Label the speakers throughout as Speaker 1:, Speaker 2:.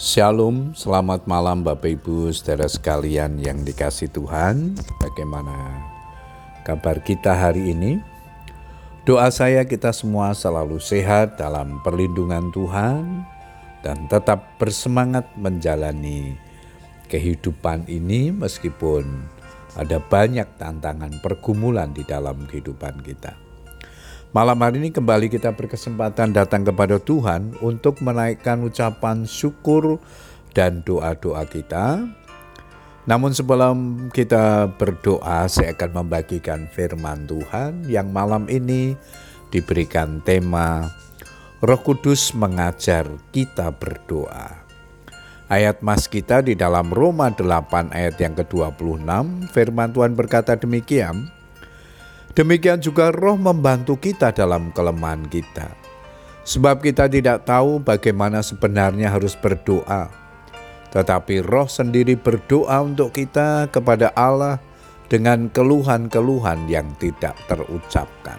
Speaker 1: Shalom, selamat malam Bapak Ibu saudara sekalian yang dikasih Tuhan. Bagaimana kabar kita hari ini? Doa saya kita semua selalu sehat dalam perlindungan Tuhan dan tetap bersemangat menjalani kehidupan ini meskipun ada banyak tantangan pergumulan di dalam kehidupan kita. Malam hari ini kembali kita berkesempatan datang kepada Tuhan untuk menaikkan ucapan syukur dan doa-doa kita. Namun sebelum kita berdoa, saya akan membagikan firman Tuhan yang malam ini diberikan tema Roh Kudus mengajar kita berdoa. Ayat mas kita di dalam Roma 8 ayat yang ke-26, firman Tuhan berkata demikian, Demikian juga roh membantu kita dalam kelemahan kita. Sebab kita tidak tahu bagaimana sebenarnya harus berdoa. Tetapi roh sendiri berdoa untuk kita kepada Allah dengan keluhan-keluhan yang tidak terucapkan.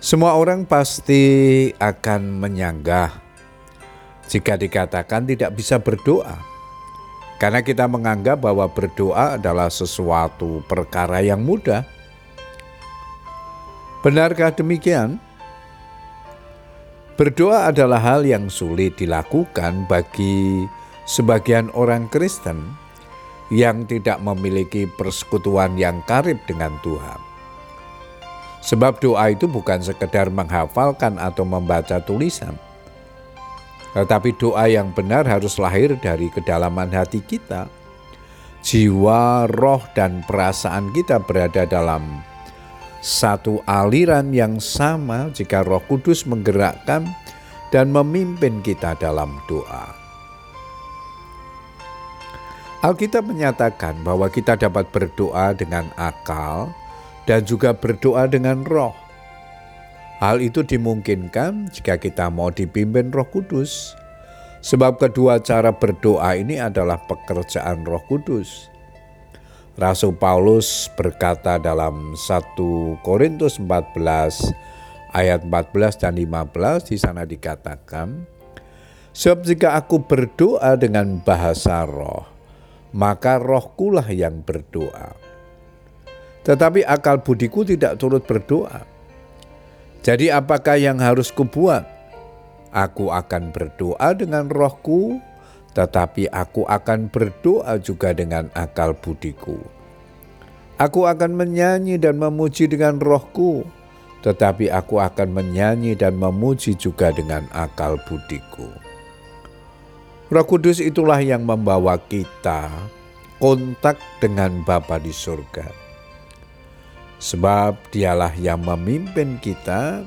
Speaker 1: Semua orang pasti akan menyanggah jika dikatakan tidak bisa berdoa karena kita menganggap bahwa berdoa adalah sesuatu perkara yang mudah. Benarkah demikian? Berdoa adalah hal yang sulit dilakukan bagi sebagian orang Kristen yang tidak memiliki persekutuan yang karib dengan Tuhan. Sebab doa itu bukan sekedar menghafalkan atau membaca tulisan, tetapi doa yang benar harus lahir dari kedalaman hati kita. Jiwa, roh, dan perasaan kita berada dalam satu aliran yang sama jika Roh Kudus menggerakkan dan memimpin kita dalam doa. Alkitab menyatakan bahwa kita dapat berdoa dengan akal dan juga berdoa dengan roh. Hal itu dimungkinkan jika kita mau dipimpin Roh Kudus. Sebab kedua cara berdoa ini adalah pekerjaan Roh Kudus. Rasul Paulus berkata dalam 1 Korintus 14 ayat 14 dan 15 di sana dikatakan, Sebab jika aku berdoa dengan bahasa roh, maka rohkulah yang berdoa. Tetapi akal budiku tidak turut berdoa. Jadi apakah yang harus kubuat? Aku akan berdoa dengan rohku, tetapi aku akan berdoa juga dengan akal budiku. Aku akan menyanyi dan memuji dengan rohku, tetapi aku akan menyanyi dan memuji juga dengan akal budiku. Roh Kudus itulah yang membawa kita kontak dengan Bapa di surga sebab dialah yang memimpin kita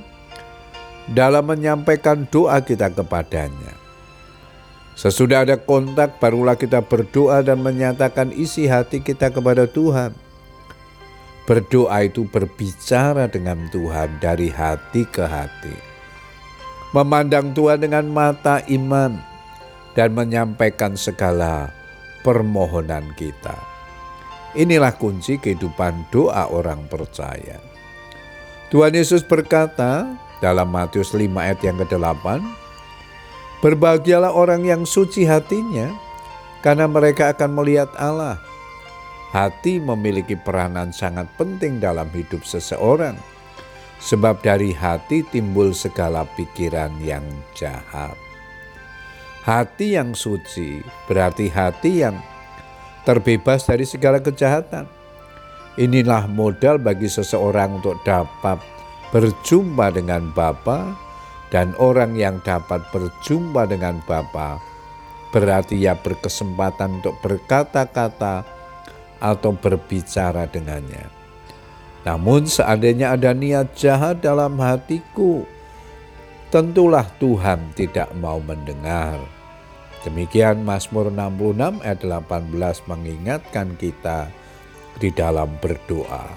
Speaker 1: dalam menyampaikan doa kita kepadanya. Sesudah ada kontak, barulah kita berdoa dan menyatakan isi hati kita kepada Tuhan. Berdoa itu berbicara dengan Tuhan dari hati ke hati, memandang Tuhan dengan mata iman, dan menyampaikan segala permohonan kita. Inilah kunci kehidupan doa orang percaya. Tuhan Yesus berkata dalam Matius 5 ayat yang ke-8, Berbahagialah orang yang suci hatinya, karena mereka akan melihat Allah. Hati memiliki peranan sangat penting dalam hidup seseorang, sebab dari hati timbul segala pikiran yang jahat. Hati yang suci berarti hati yang terbebas dari segala kejahatan. Inilah modal bagi seseorang untuk dapat berjumpa dengan Bapa dan orang yang dapat berjumpa dengan Bapa berarti ia berkesempatan untuk berkata-kata atau berbicara dengannya. Namun seandainya ada niat jahat dalam hatiku, tentulah Tuhan tidak mau mendengar Demikian Mazmur 66 ayat 18 mengingatkan kita di dalam berdoa.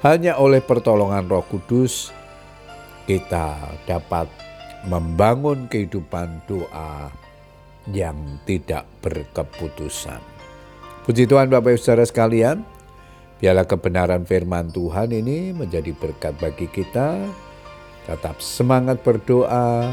Speaker 1: Hanya oleh pertolongan Roh Kudus kita dapat membangun kehidupan doa yang tidak berkeputusan. Puji Tuhan Bapak Ibu Saudara sekalian, biarlah kebenaran firman Tuhan ini menjadi berkat bagi kita. Tetap semangat berdoa,